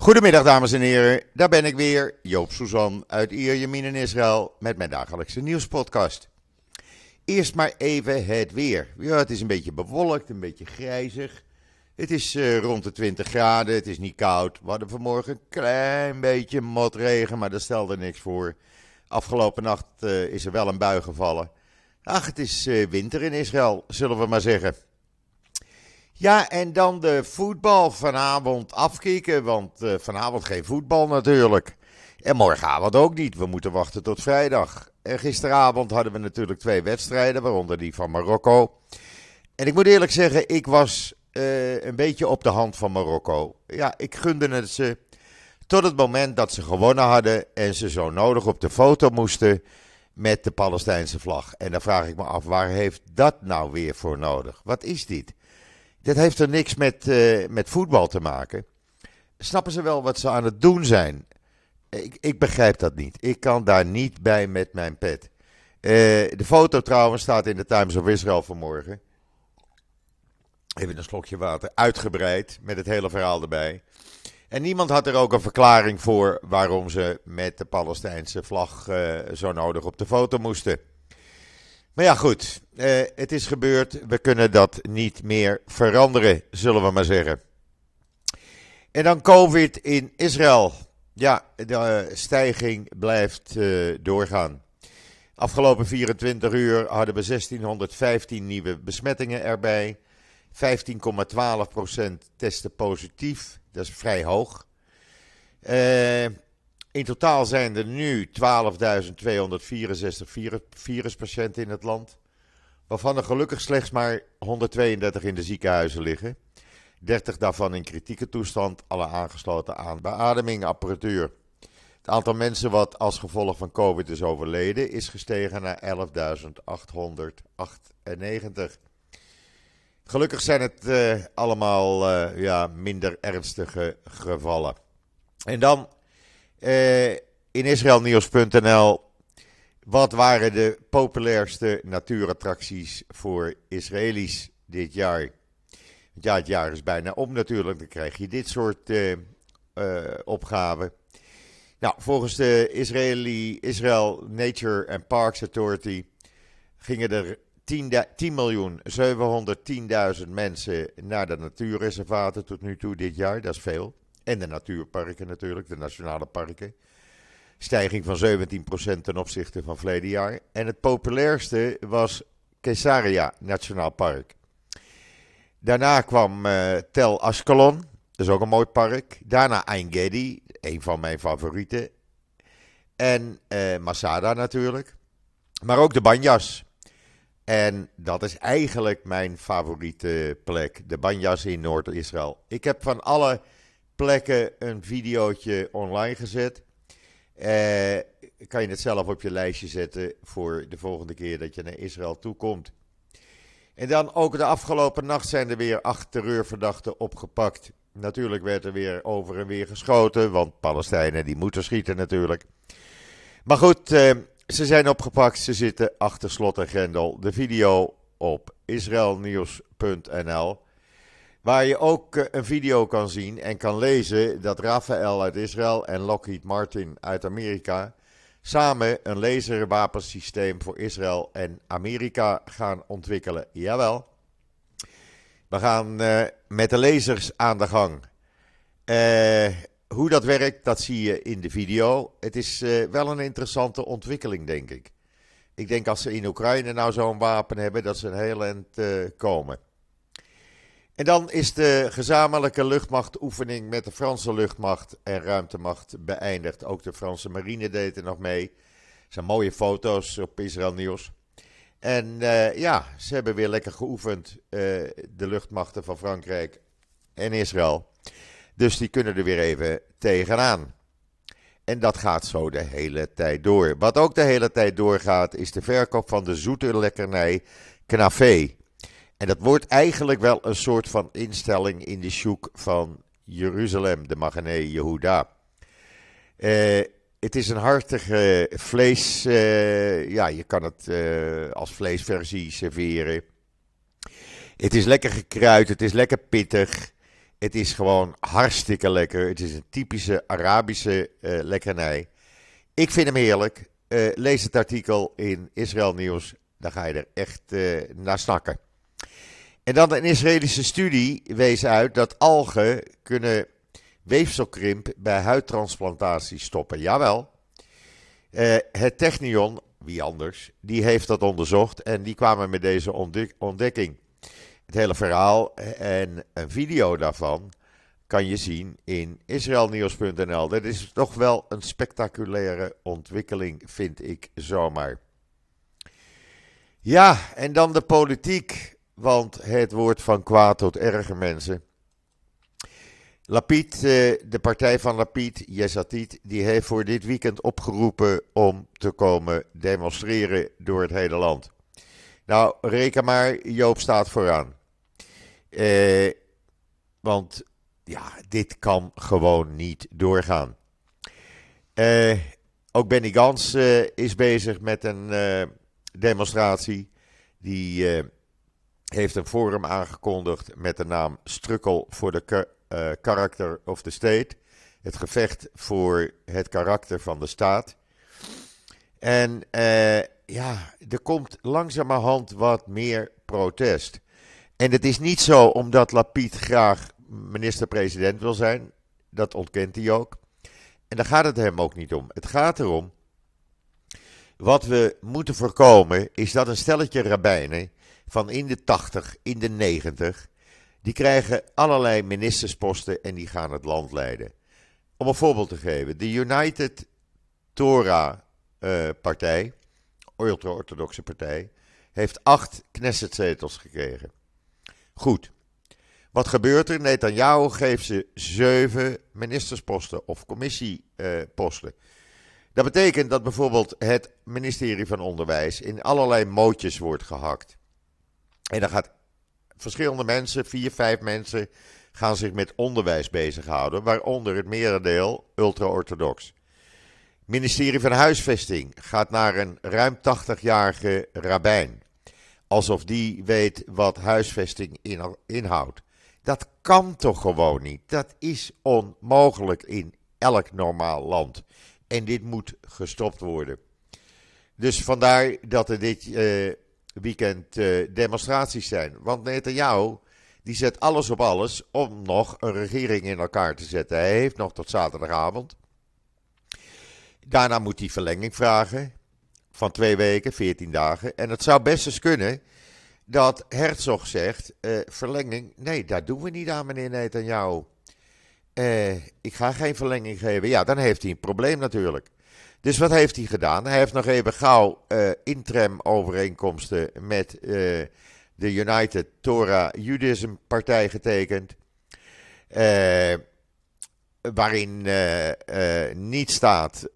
Goedemiddag dames en heren, daar ben ik weer, Joop Suzan uit Ierjemien in Israël met mijn dagelijkse nieuwspodcast. Eerst maar even het weer. Ja, het is een beetje bewolkt, een beetje grijzig. Het is uh, rond de 20 graden, het is niet koud. We hadden vanmorgen een klein beetje motregen, maar dat stelde niks voor. Afgelopen nacht uh, is er wel een bui gevallen. Ach, het is uh, winter in Israël, zullen we maar zeggen. Ja, en dan de voetbal vanavond afkicken, want uh, vanavond geen voetbal natuurlijk. En morgenavond ook niet, we moeten wachten tot vrijdag. En gisteravond hadden we natuurlijk twee wedstrijden, waaronder die van Marokko. En ik moet eerlijk zeggen, ik was uh, een beetje op de hand van Marokko. Ja, ik gunde het ze tot het moment dat ze gewonnen hadden en ze zo nodig op de foto moesten met de Palestijnse vlag. En dan vraag ik me af, waar heeft dat nou weer voor nodig? Wat is dit? Dit heeft er niks met, uh, met voetbal te maken. Snappen ze wel wat ze aan het doen zijn? Ik, ik begrijp dat niet. Ik kan daar niet bij met mijn pet. Uh, de foto trouwens staat in de Times of Israel vanmorgen. Even een slokje water. Uitgebreid met het hele verhaal erbij. En niemand had er ook een verklaring voor waarom ze met de Palestijnse vlag uh, zo nodig op de foto moesten. Maar ja, goed. Uh, het is gebeurd. We kunnen dat niet meer veranderen, zullen we maar zeggen. En dan COVID in Israël. Ja, de stijging blijft uh, doorgaan. Afgelopen 24 uur hadden we 1615 nieuwe besmettingen erbij. 15,12% testen positief. Dat is vrij hoog. In totaal zijn er nu 12.264 viruspatiënten in het land. Waarvan er gelukkig slechts maar 132 in de ziekenhuizen liggen. 30 daarvan in kritieke toestand, alle aangesloten aan beademingapparatuur. Het aantal mensen wat als gevolg van COVID is overleden is gestegen naar 11.898. Gelukkig zijn het uh, allemaal uh, ja, minder ernstige gevallen. En dan uh, in israelnieuws.nl. Wat waren de populairste natuurattracties voor Israëli's dit jaar? Ja, het jaar is bijna om natuurlijk. Dan krijg je dit soort uh, uh, opgaven. Nou, volgens de Israeli, Israel Nature and Parks Authority gingen er 10.710.000 mensen naar de natuurreservaten tot nu toe dit jaar. Dat is veel. En de natuurparken natuurlijk, de nationale parken. Stijging van 17% ten opzichte van verleden jaar. En het populairste was Caesarea Nationaal Park. Daarna kwam uh, Tel Ascalon, dat is ook een mooi park. Daarna Ein Gedi, een van mijn favorieten. En uh, Masada natuurlijk. Maar ook de Banjas. En dat is eigenlijk mijn favoriete plek, de Banjas in Noord-Israël. Ik heb van alle plekken een videootje online gezet. Uh, kan je het zelf op je lijstje zetten voor de volgende keer dat je naar Israël toekomt. En dan ook de afgelopen nacht zijn er weer acht terreurverdachten opgepakt. Natuurlijk werd er weer over en weer geschoten, want Palestijnen die moeten schieten natuurlijk. Maar goed, uh, ze zijn opgepakt, ze zitten achter slot en grendel. De video op israelnieuws.nl. Waar je ook eh, een video kan zien en kan lezen dat Rafael uit Israël en Lockheed Martin uit Amerika samen een laserwapensysteem voor Israël en Amerika gaan ontwikkelen. Jawel. We gaan uh, met de lasers aan de gang. Uh, hoe dat werkt, dat zie je in de video. Het is wel een interessante ontwikkeling, denk ik. Ik denk als ze in Oekraïne nou zo'n wapen hebben, dat ze een heel eind komen. En dan is de gezamenlijke luchtmachtoefening met de Franse luchtmacht en ruimtemacht beëindigd. Ook de Franse marine deed er nog mee. Zijn mooie foto's op Israël Nieuws. En uh, ja, ze hebben weer lekker geoefend, uh, de luchtmachten van Frankrijk en Israël. Dus die kunnen er weer even tegenaan. En dat gaat zo de hele tijd door. Wat ook de hele tijd doorgaat, is de verkoop van de zoete lekkernij Knafé. En dat wordt eigenlijk wel een soort van instelling in de shoek van Jeruzalem, de Magane Yehuda. Uh, het is een hartige vlees. Uh, ja, je kan het uh, als vleesversie serveren. Het is lekker gekruid, het is lekker pittig. Het is gewoon hartstikke lekker. Het is een typische Arabische lekkernij. Ik vind hem heerlijk. Lees het artikel in Israël Nieuws. Dan ga je er echt naar snakken. En dan een Israëlische studie wees uit dat algen kunnen weefselkrimp bij huidtransplantatie stoppen. Jawel. Uh, het Technion, wie anders, die heeft dat onderzocht en die kwamen met deze ontdekking. Het hele verhaal en een video daarvan kan je zien in israelnieuws.nl. Dat is toch wel een spectaculaire ontwikkeling, vind ik zomaar. Ja, en dan de politiek, want het wordt van kwaad tot erger mensen. Lapid, eh, de partij van Lapid, Yesatit, die heeft voor dit weekend opgeroepen om te komen demonstreren door het hele land. Nou, reken maar, Joop staat vooraan. Eh, want ja, dit kan gewoon niet doorgaan. Eh, ook Benny Gans eh, is bezig met een eh, demonstratie. Die eh, heeft een forum aangekondigd met de naam Strukkel voor de Character of the State. Het gevecht voor het karakter van de staat. En uh, ja, er komt langzamerhand wat meer protest. En het is niet zo omdat Lapid graag minister-president wil zijn. Dat ontkent hij ook. En daar gaat het hem ook niet om. Het gaat erom. Wat we moeten voorkomen is dat een stelletje rabbijnen van in de 80, in de 90 die krijgen allerlei ministersposten en die gaan het land leiden. Om een voorbeeld te geven, de United Torah-partij, ultra-orthodoxe partij, heeft acht Knessetzetels gekregen. Goed. Wat gebeurt er? Netanyahu geeft ze zeven ministersposten of commissieposten. Dat betekent dat bijvoorbeeld het ministerie van Onderwijs in allerlei mootjes wordt gehakt. En dan gaat verschillende mensen, vier, vijf mensen, gaan zich met onderwijs bezighouden, waaronder het merendeel ultra-orthodox. Ministerie van Huisvesting gaat naar een ruim 80-jarige rabbijn. Alsof die weet wat huisvesting inhoudt. Dat kan toch gewoon niet? Dat is onmogelijk in elk normaal land. En dit moet gestopt worden. Dus vandaar dat er dit uh, weekend uh, demonstraties zijn. Want Netanyahu die zet alles op alles om nog een regering in elkaar te zetten. Hij heeft nog tot zaterdagavond. Daarna moet hij verlenging vragen van twee weken, veertien dagen. En het zou best eens kunnen dat Herzog zegt, uh, verlenging, nee, dat doen we niet aan meneer Netanyahu. Uh, ik ga geen verlenging geven. Ja, dan heeft hij een probleem natuurlijk. Dus wat heeft hij gedaan? Hij heeft nog even gauw uh, interim-overeenkomsten met uh, de United Torah Judaism Partij getekend. Uh, waarin niet staat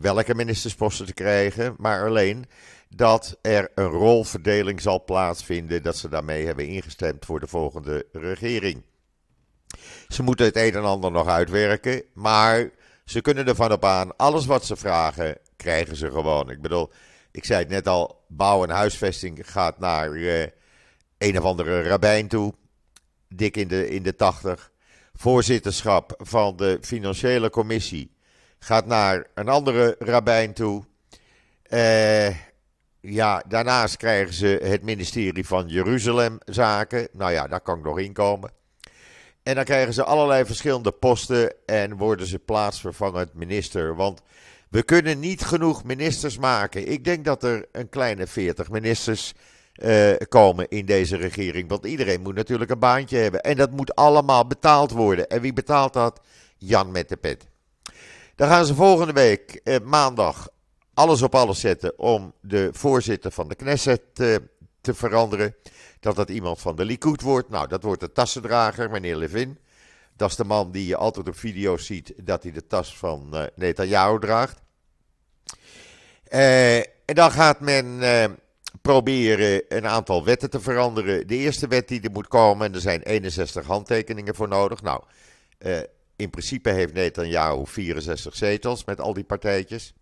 welke ministersposten te krijgen, maar alleen dat er een rolverdeling zal plaatsvinden. Dat ze daarmee hebben ingestemd voor de volgende regering. Ze moeten het een en ander nog uitwerken, maar ze kunnen ervan op aan. Alles wat ze vragen, krijgen ze gewoon. Ik bedoel, ik zei het net al, bouw- en huisvesting gaat naar uh, een of andere rabbijn toe. Dik in de, in de tachtig. Voorzitterschap van de financiële commissie gaat naar een andere rabbijn toe. Uh, ja, daarnaast krijgen ze het ministerie van Jeruzalemzaken. Nou ja, daar kan ik nog in komen. En dan krijgen ze allerlei verschillende posten en worden ze plaatsvervangend minister. Want we kunnen niet genoeg ministers maken. Ik denk dat er een kleine 40 ministers uh, komen in deze regering. Want iedereen moet natuurlijk een baantje hebben. En dat moet allemaal betaald worden. En wie betaalt dat? Jan met de pet. Dan gaan ze volgende week, eh, maandag, alles op alles zetten om de voorzitter van de Knesset uh, te veranderen dat dat iemand van de Likud wordt. Nou, dat wordt de tassendrager, meneer Levin. Dat is de man die je altijd op video's ziet dat hij de tas van uh, draagt. Uh, en dan gaat men uh, proberen een aantal wetten te veranderen. De eerste wet die er moet komen, en er zijn 61 handtekeningen voor nodig. Nou, in principe heeft Netanyahu 64 zetels met al die partijtjes.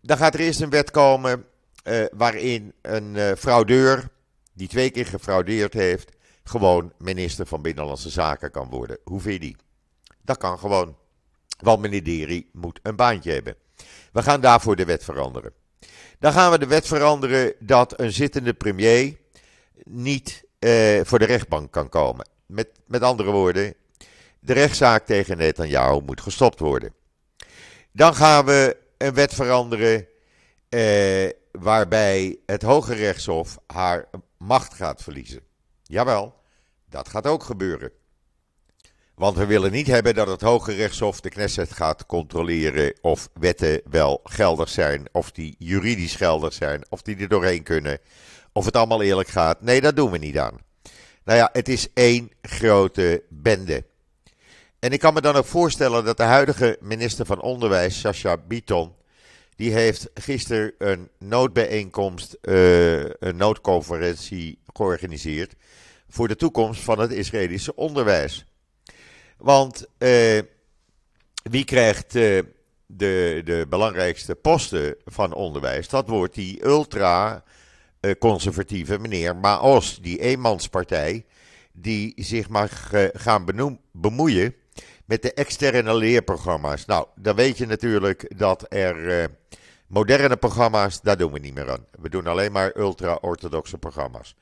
dan gaat er eerst een wet komen uh, waarin een uh, fraudeur, die twee keer gefraudeerd heeft, gewoon minister van Binnenlandse Zaken kan worden. Hoe vind je die? Dat kan gewoon. Want meneer Deri moet een baantje hebben. We gaan daarvoor de wet veranderen. Dan gaan we de wet veranderen dat een zittende premier niet eh, voor de rechtbank kan komen. Met, met andere woorden, de rechtszaak tegen Netanyahu moet gestopt worden. Dan gaan we een wet veranderen eh, waarbij het Hoge Rechtshof haar macht gaat verliezen. Jawel, dat gaat ook gebeuren. Want we willen niet hebben dat het Hoge Rechtshof de Knesset gaat controleren of wetten wel geldig zijn, of die juridisch geldig zijn, of die er doorheen kunnen, of het allemaal eerlijk gaat. Nee, dat doen we niet aan. Nou ja, het is één grote bende. En ik kan me dan ook voorstellen dat de huidige minister van Onderwijs, Sascha Biton, die heeft gisteren een noodbijeenkomst, uh, een noodconferentie georganiseerd voor de toekomst van het Israëlische onderwijs. Want uh, wie krijgt uh, de, de belangrijkste posten van onderwijs? Dat wordt die ultra-conservatieve meneer Maos, die eenmanspartij, die zich mag gaan bemoeien met de externe leerprogramma's. Nou, dan weet je natuurlijk dat er moderne programma's, daar doen we niet meer aan. We doen alleen maar ultra-orthodoxe programma's.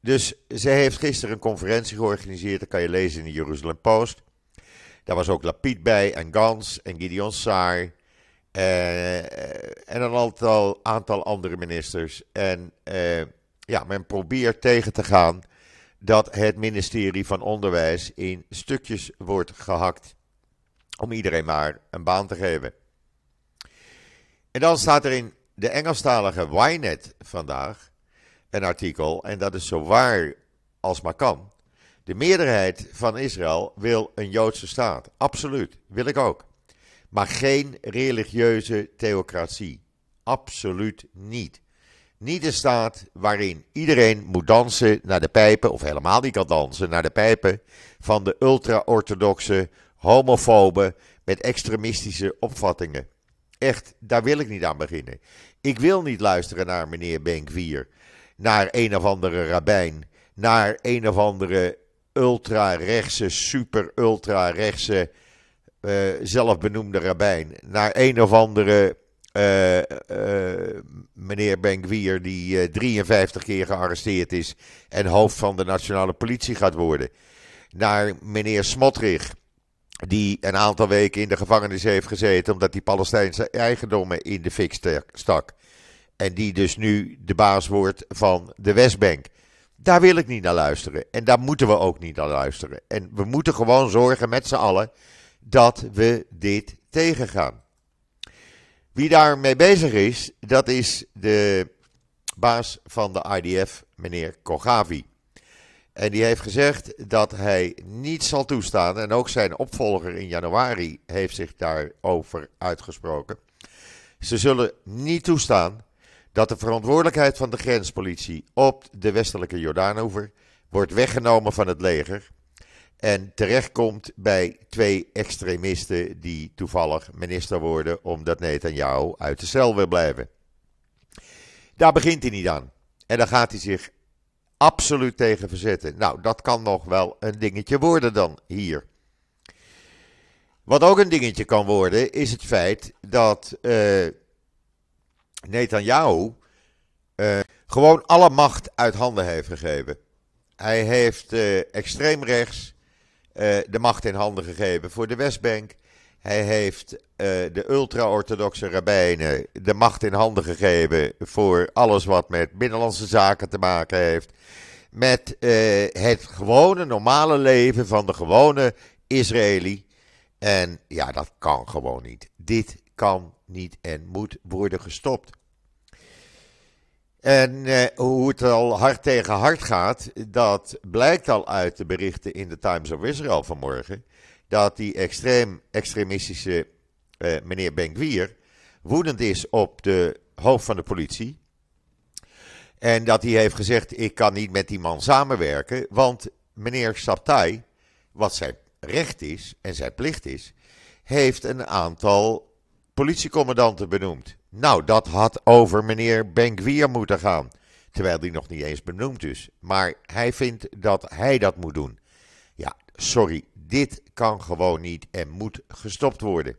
Dus ze heeft gisteren een conferentie georganiseerd, dat kan je lezen in de Jerusalem Post. Daar was ook Lapid bij en Gans en Gideon Saar. Eh, en een aantal, aantal andere ministers. En eh, ja, men probeert tegen te gaan dat het ministerie van Onderwijs in stukjes wordt gehakt. Om iedereen maar een baan te geven. En dan staat er in de Engelstalige Ynet vandaag een artikel, en dat is zo waar als maar kan. De meerderheid van Israël wil een Joodse staat. Absoluut, wil ik ook. Maar geen religieuze theocratie. Absoluut niet. Niet een staat waarin iedereen moet dansen naar de pijpen, of helemaal niet kan dansen naar de pijpen van de ultra-orthodoxe, homofoben met extremistische opvattingen. Echt, daar wil ik niet aan beginnen. Ik wil niet luisteren naar meneer Benkvier, naar een of andere rabbijn, naar een of andere ultra-rechtse, super-ultra-rechtse, uh, zelfbenoemde rabbijn, naar een of andere uh, uh, meneer Benkwier die 53 keer gearresteerd is en hoofd van de nationale politie gaat worden, naar meneer Smotrich die een aantal weken in de gevangenis heeft gezeten omdat hij Palestijnse eigendommen in de fik stak. En die dus nu de baas wordt van de Westbank. Daar wil ik niet naar luisteren. En daar moeten we ook niet naar luisteren. En we moeten gewoon zorgen met z'n allen dat we dit tegengaan. Wie daarmee bezig is, dat is de baas van de IDF, meneer Kogavi. En die heeft gezegd dat hij niet zal toestaan, en ook zijn opvolger in januari heeft zich daarover uitgesproken. Ze zullen niet toestaan dat de verantwoordelijkheid van de grenspolitie op de westelijke Jordaanoever wordt weggenomen van het leger en terechtkomt bij twee extremisten die toevallig minister worden omdat Netanyahu uit de cel wil blijven. Daar begint hij niet aan. En dan gaat hij zich absoluut tegen verzetten. Nou, dat kan nog wel een dingetje worden dan hier. Wat ook een dingetje kan worden, is het feit dat uh, Netanyahu uh, gewoon alle macht uit handen heeft gegeven. Hij heeft uh, extreem rechts de macht in handen gegeven voor de Westbank. Hij heeft de ultra-orthodoxe rabbijnen de macht in handen gegeven voor alles wat met binnenlandse zaken te maken heeft met uh, het gewone normale leven van de gewone Israëli. En ja, dat kan gewoon niet. Dit kan niet en moet worden gestopt. En uh, hoe het al hard tegen hard gaat, dat blijkt al uit de berichten in de Times of Israel vanmorgen. Dat die extreem extremistische uh, meneer Benkwier woedend is op de hoofd van de politie. En dat hij heeft gezegd: Ik kan niet met die man samenwerken. Want meneer Saptai, wat zijn recht is en zijn plicht is, heeft een aantal politiecommandanten benoemd. Nou, dat had over meneer Benkwier moeten gaan. terwijl die nog niet eens benoemd is. Maar hij vindt dat hij dat moet doen. Ja, sorry, dit kan gewoon niet en moet gestopt worden.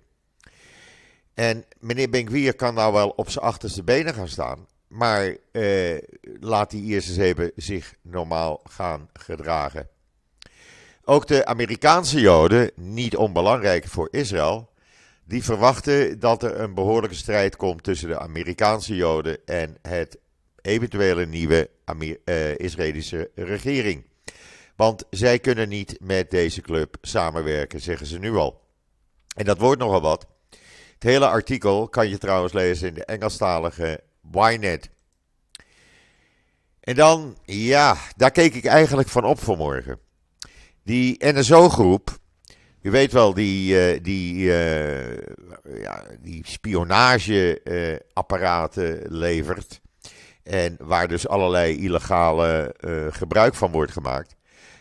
En meneer Benkwier kan nou wel op zijn achterste benen gaan staan, maar eh, laat die eerst eens even zich normaal gaan gedragen. Ook de Amerikaanse Joden, niet onbelangrijk voor Israël, die verwachten dat er een behoorlijke strijd komt tussen de Amerikaanse Joden en het eventuele nieuwe uh, Israëlische regering. Want zij kunnen niet met deze club samenwerken, zeggen ze nu al. En dat wordt nogal wat. Het hele artikel kan je trouwens lezen in de Engelstalige Ynet. En dan, ja, daar keek ik eigenlijk van op vanmorgen. Die NSO-groep, u weet wel, die, uh, die, uh, ja, die spionageapparaten levert. En waar dus allerlei illegale uh, gebruik van wordt gemaakt.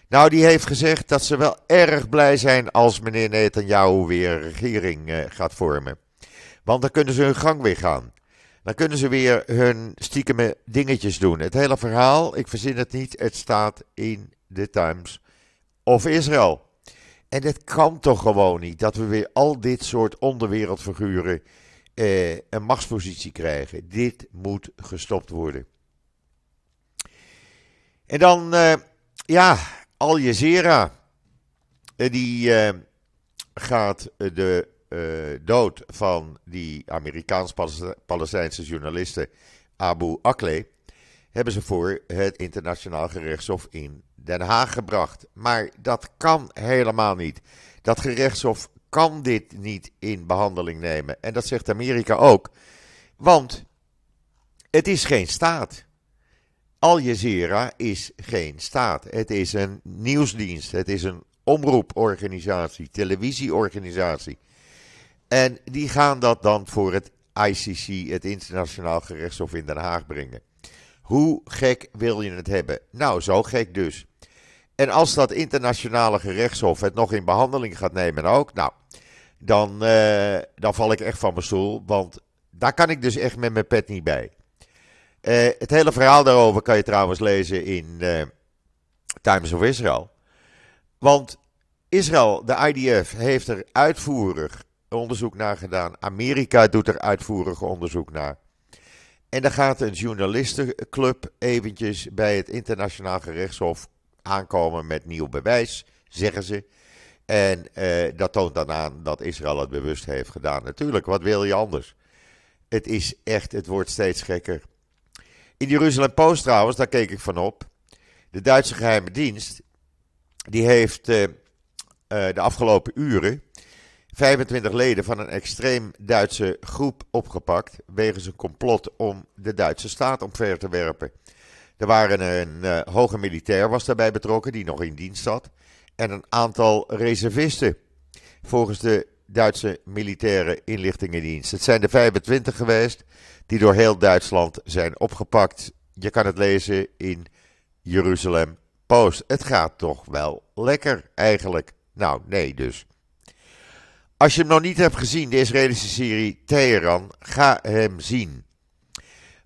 Nou, die heeft gezegd dat ze wel erg blij zijn als meneer Netanyahu weer een regering gaat vormen. Want dan kunnen ze hun gang weer gaan. Dan kunnen ze weer hun stiekeme dingetjes doen. Het hele verhaal, ik verzin het niet, het staat in de Times of Israël. En het kan toch gewoon niet dat we weer al dit soort onderwereldfiguren eh, een machtspositie krijgen. Dit moet gestopt worden. En dan, eh, ja, Al Jazeera. Eh, die eh, gaat de uh, dood van die Amerikaans-Palestijnse journaliste Abu Akleh hebben ze voor het internationaal gerechtshof in Den Haag gebracht. Maar dat kan helemaal niet. Dat gerechtshof kan dit niet in behandeling nemen. En dat zegt Amerika ook. Want het is geen staat. Al Jazeera is geen staat. Het is een nieuwsdienst. Het is een omroeporganisatie, televisieorganisatie. En die gaan dat dan voor het ICC, het Internationaal Gerechtshof in Den Haag, brengen. Hoe gek wil je het hebben? Nou, zo gek dus. En als dat internationale gerechtshof het nog in behandeling gaat nemen ook, nou, dan, uh, dan val ik echt van mijn stoel. Want daar kan ik dus echt met mijn pet niet bij. Uh, het hele verhaal daarover kan je trouwens lezen in uh, Times of Israel. Want Israël, de IDF, heeft er uitvoerig onderzoek naar gedaan. Amerika doet er uitvoerig onderzoek naar. En dan gaat een journalistenclub eventjes bij het internationaal gerechtshof aankomen met nieuw bewijs, zeggen ze. En eh, dat toont dan aan dat Israël het bewust heeft gedaan. Natuurlijk, wat wil je anders? Het is echt, het wordt steeds gekker. In Jeruzalem Post trouwens, daar keek ik van op. De Duitse geheime dienst, die heeft uh, uh, de afgelopen uren 25 leden van een extreem Duitse groep opgepakt. wegens een complot om de Duitse staat omver te werpen. Er waren een uh, hoge militair was daarbij betrokken, die nog in dienst zat. En een aantal reservisten. Volgens de Duitse militaire inlichtingendienst. Het zijn er 25 geweest die door heel Duitsland zijn opgepakt. Je kan het lezen in Jeruzalem Post. Het gaat toch wel lekker eigenlijk. Nou, nee dus. Als je hem nog niet hebt gezien, de Israëlische serie Teheran, ga hem zien.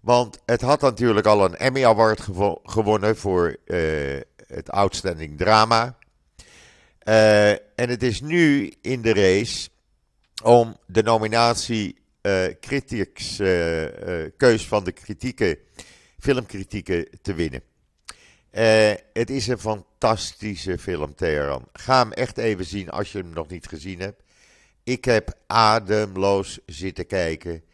Want het had natuurlijk al een Emmy Award gewonnen voor uh, het Outstanding Drama. Uh, en het is nu in de race om de nominatie uh, critics, keus van de kritieken, filmkritieken te winnen. het is een fantastische film, Teheran. Ga hem echt even zien als je hem nog niet gezien hebt. Ik heb ademloos zitten kijken.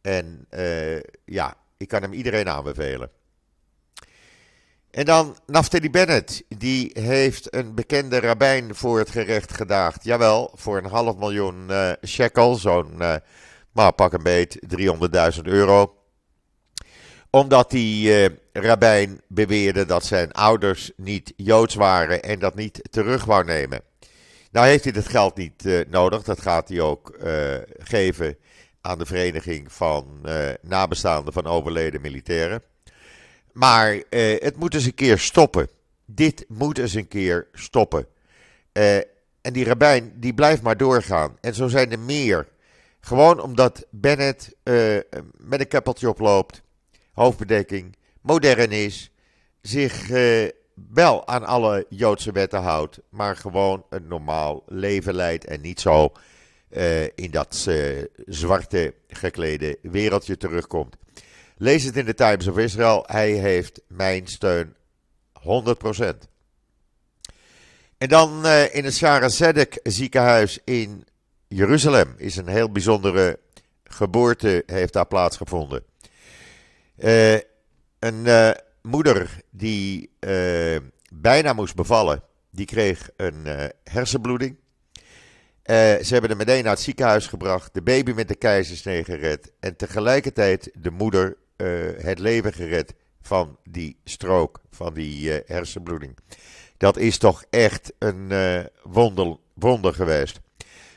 En uh, ja, ik kan hem iedereen aanbevelen. En dan Naftali Bennett. Die heeft een bekende rabbijn voor het gerecht gedaagd. Jawel, voor een half miljoen uh, shekel. Zo'n, uh, maar pak een beet, 300.000 euro. Omdat die rabbijn beweerde dat zijn ouders niet joods waren en dat niet terug wou nemen. Nou heeft hij dat geld niet uh, nodig. Dat gaat hij ook uh, geven aan de vereniging van uh, nabestaanden van overleden militairen. Maar het moet eens een keer stoppen. Dit moet eens een keer stoppen. en die rabbijn die blijft maar doorgaan. En zo zijn er meer. Gewoon omdat Bennett met een keppeltje oploopt, hoofdbedekking, modern is, zich wel aan alle Joodse wetten houdt, maar gewoon een normaal leven leidt en niet zo uh, in dat uh, zwarte geklede wereldje terugkomt. Lees het in de Times of Israel. Hij heeft mijn steun 100%. En dan uh, in het Sarah Zedek ziekenhuis in Jeruzalem is een heel bijzondere geboorte heeft daar plaatsgevonden. Een moeder die bijna moest bevallen, die kreeg een hersenbloeding. ze hebben hem meteen naar het ziekenhuis gebracht, de baby met de keizersnee gered en tegelijkertijd de moeder het leven gered van die strook, van die hersenbloeding. Dat is toch echt een wonder, wonder geweest.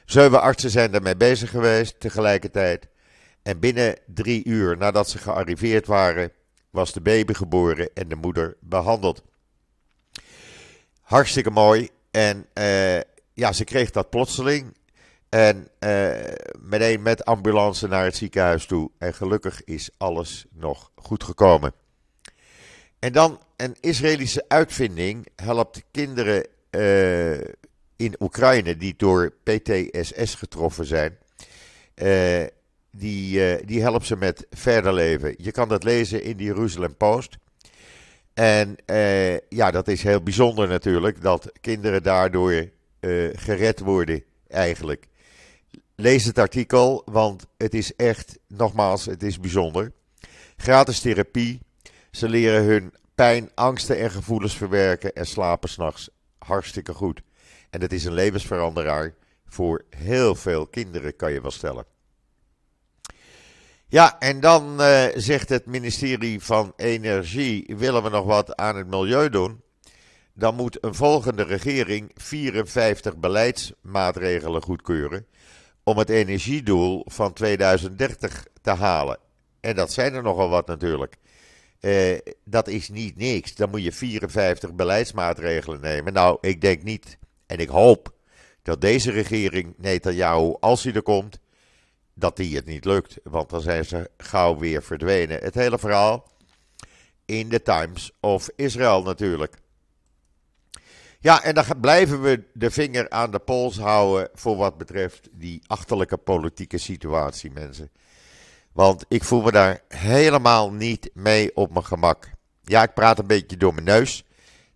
Zeven artsen zijn ermee bezig geweest tegelijkertijd. En binnen drie uur nadat ze gearriveerd waren, was de baby geboren en de moeder behandeld. Hartstikke mooi. En uh, ja, ze kreeg dat plotseling. En uh, meteen met ambulance naar het ziekenhuis toe. En gelukkig is alles nog goed gekomen. En dan een Israëlische uitvinding helpt kinderen uh, in Oekraïne die door PTSS getroffen zijn. Uh, die, uh, die helpt ze met verder leven. Je kan dat lezen in de Jeruzalem Post. En ja, dat is heel bijzonder natuurlijk, dat kinderen daardoor gered worden eigenlijk. Lees het artikel, want het is echt, nogmaals, het is bijzonder. Gratis therapie ze leren hun pijn, angsten en gevoelens verwerken en slapen s'nachts hartstikke goed. En dat is een levensveranderaar voor heel veel kinderen, kan je wel stellen. Ja, en dan uh, zegt het ministerie van Energie: willen we nog wat aan het milieu doen? Dan moet een volgende regering 54 beleidsmaatregelen goedkeuren om het energiedoel van 2030 te halen. En dat zijn er nogal wat natuurlijk. Uh, dat is niet niks. Dan moet je 54 beleidsmaatregelen nemen. Nou, ik denk niet en ik hoop dat deze regering, Netanyahu, als hij er komt, dat die het niet lukt. Want dan zijn ze gauw weer verdwenen. Het hele verhaal in de Times of Israel natuurlijk. Ja, en dan blijven we de vinger aan de pols houden voor wat betreft die achterlijke politieke situatie, mensen. Want ik voel me daar helemaal niet mee op mijn gemak. Ja, ik praat een beetje door mijn neus.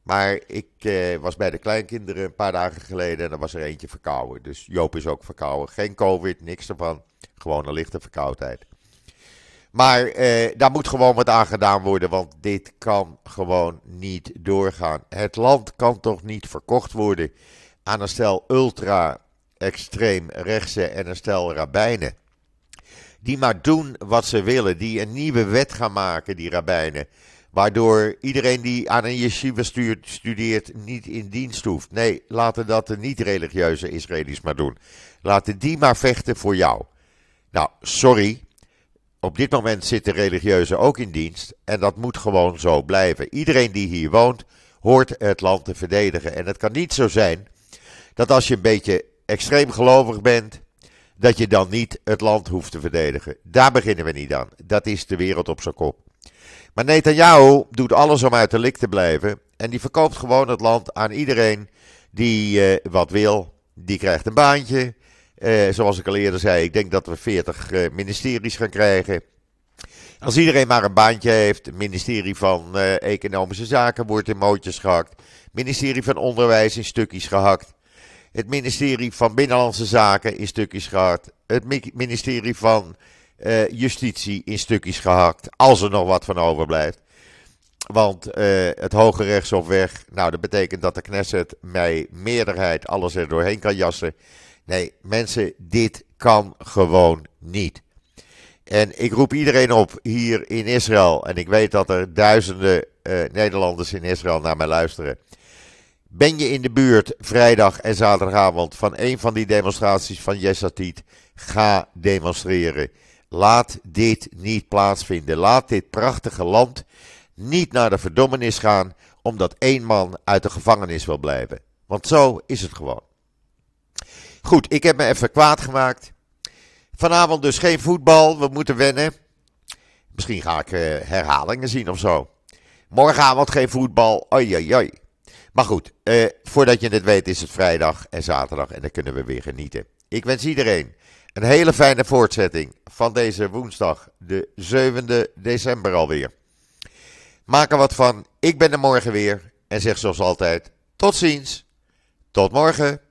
Maar ik eh, was bij de kleinkinderen een paar dagen geleden en er was er eentje verkouden. Dus Joop is ook verkouden. Geen COVID, niks ervan. Gewoon een lichte verkoudheid. Maar eh, daar moet gewoon wat aan gedaan worden, want dit kan gewoon niet doorgaan. Het land kan toch niet verkocht worden aan een stel ultra-extreem rechtse en een stel rabbijnen die maar doen wat ze willen, die een nieuwe wet gaan maken, die rabbijnen. Waardoor iedereen die aan een yeshiva studeert niet in dienst hoeft. Nee, laten dat de niet-religieuze Israëli's maar doen. Laten die maar vechten voor jou. Nou, sorry. Op dit moment zitten religieuzen ook in dienst. En dat moet gewoon zo blijven. Iedereen die hier woont, hoort het land te verdedigen. En het kan niet zo zijn dat als je een beetje extreem gelovig bent dat je dan niet het land hoeft te verdedigen. Daar beginnen we niet aan. Dat is de wereld op zijn kop. Maar Netanyahu doet alles om uit de lik te blijven. En die verkoopt gewoon het land aan iedereen die uh, wat wil. Die krijgt een baantje. Uh, zoals ik al eerder zei, ik denk dat we 40 uh, eh, ministeries gaan krijgen. Als iedereen maar een baantje heeft, het ministerie van Economische Zaken wordt in mootjes gehakt. ministerie van Onderwijs in stukjes gehakt. Het ministerie van Binnenlandse Zaken in stukjes gehakt. Het ministerie van uh, Justitie in stukjes gehakt. Als er nog wat van overblijft. Want uh, het Hoge Rechtshof weg. Nou, dat betekent dat de Knesset bij meerderheid alles er doorheen kan jassen. Nee, mensen, dit kan gewoon niet. En ik roep iedereen op hier in Israël. En ik weet dat er duizenden uh, Nederlanders in Israël naar mij luisteren. Ben je in de buurt vrijdag en zaterdagavond van een van die demonstraties van Yesatit? Ga demonstreren. Laat dit niet plaatsvinden. Laat dit prachtige land niet naar de verdommenis gaan omdat één man uit de gevangenis wil blijven. Want zo is het gewoon. Goed, ik heb me even kwaad gemaakt. Vanavond dus geen voetbal. We moeten wennen. Misschien ga ik uh, herhalingen zien of zo. Morgenavond geen voetbal. Oi, oi, oi. Maar goed, eh, voordat je het weet is het vrijdag en zaterdag en dan kunnen we weer genieten. Ik wens iedereen een hele fijne voortzetting van deze woensdag, de 7e december alweer. Maak er wat van. Ik ben er morgen weer en zeg zoals altijd: tot ziens. Tot morgen.